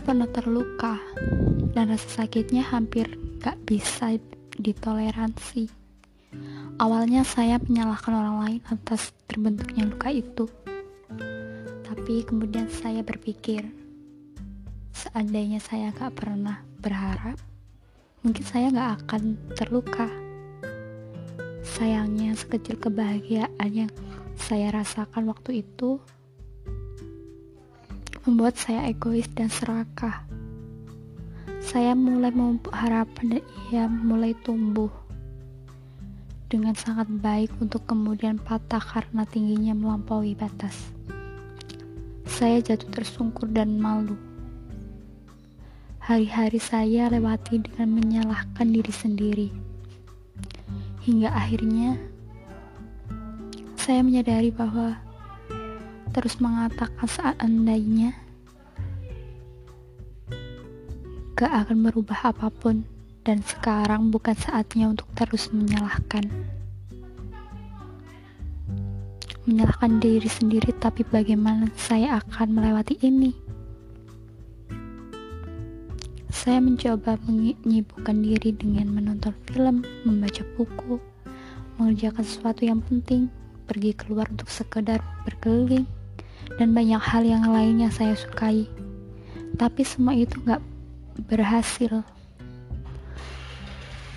pernah terluka dan rasa sakitnya hampir gak bisa ditoleransi. Awalnya saya menyalahkan orang lain atas terbentuknya luka itu. Tapi kemudian saya berpikir, seandainya saya gak pernah berharap, mungkin saya gak akan terluka. Sayangnya sekecil kebahagiaan yang saya rasakan waktu itu membuat saya egois dan serakah. Saya mulai memupuk harapan dan ia mulai tumbuh dengan sangat baik untuk kemudian patah karena tingginya melampaui batas. Saya jatuh tersungkur dan malu. Hari-hari saya lewati dengan menyalahkan diri sendiri. Hingga akhirnya saya menyadari bahwa terus mengatakan seandainya gak akan merubah apa pun. Dan sekarang bukan saatnya untuk terus menyalahkan. Menyalahkan diri sendiri tapi bagaimana saya akan melewati ini? Saya mencoba menyibukkan diri dengan menonton film, membaca buku, mengerjakan sesuatu yang penting, pergi keluar untuk sekedar berkeliling, dan banyak hal yang lain yang saya sukai. Tapi semua itu gak berhasil.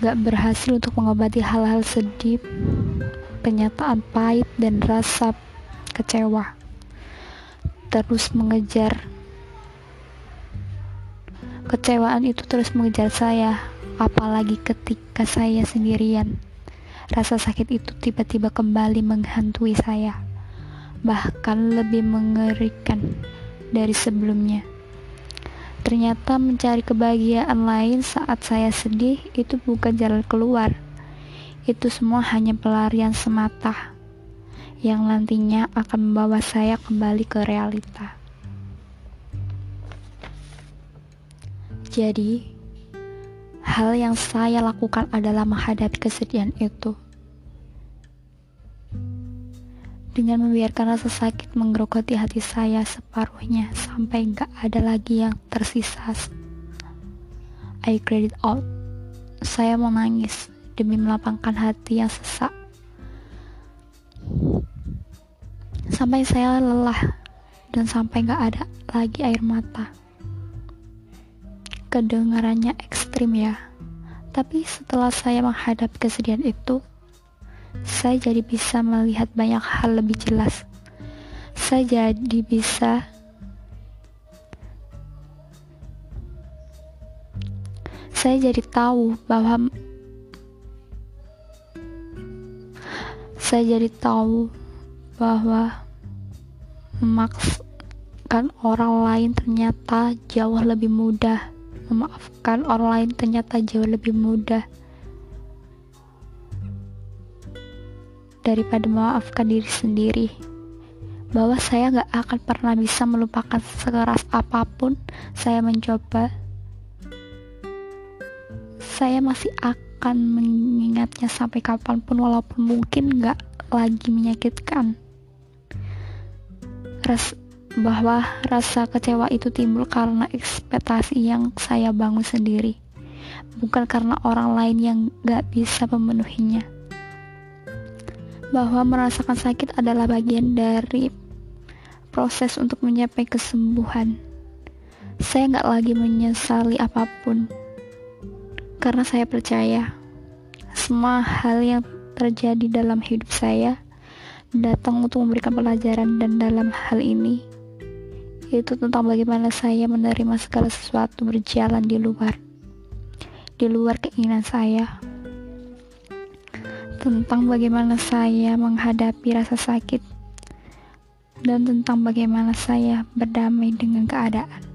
Gak berhasil untuk mengobati hal-hal sedih, penyataan pahit, dan rasa kecewa. Terus mengejar kecewaan itu terus mengejar saya, apalagi ketika saya sendirian. Rasa sakit itu tiba-tiba kembali menghantui saya bahkan lebih mengerikan dari sebelumnya. Ternyata mencari kebahagiaan lain saat saya sedih itu bukan jalan keluar. Itu semua hanya pelarian semata yang nantinya akan membawa saya kembali ke realita. Jadi, hal yang saya lakukan adalah menghadapi kesedihan itu dengan membiarkan rasa sakit menggerogoti hati saya separuhnya sampai gak ada lagi yang tersisa. I cried it out. Saya menangis demi melapangkan hati yang sesak. Sampai saya lelah dan sampai gak ada lagi air mata. Kedengarannya ekstrim ya, tapi setelah saya menghadapi kesedihan itu, saya jadi bisa melihat banyak hal lebih jelas. Saya jadi bisa saya jadi tahu bahwa saya jadi tahu bahwa memaafkan orang lain ternyata jauh lebih mudah memaafkan orang lain ternyata jauh lebih mudah daripada memaafkan diri sendiri. Bahwa saya gak akan pernah bisa melupakan sekeras apa pun saya mencoba. Saya masih akan mengingatnya sampai kapan pun walaupun mungkin gak lagi menyakitkan. Ras bahwa rasa kecewa itu timbul karena ekspektasi yang saya bangun sendiri bukan karena orang lain yang gak bisa memenuhinya bahwa merasakan sakit adalah bagian dari proses untuk mencapai kesembuhan. Saya nggak lagi menyesali apa pun, karena saya percaya semua hal yang terjadi dalam hidup saya datang untuk memberikan pelajaran dan dalam hal ini itu tentang bagaimana saya menerima segala sesuatu berjalan di luar di luar keinginan saya tentang bagaimana saya menghadapi rasa sakit dan tentang bagaimana saya berdamai dengan keadaan.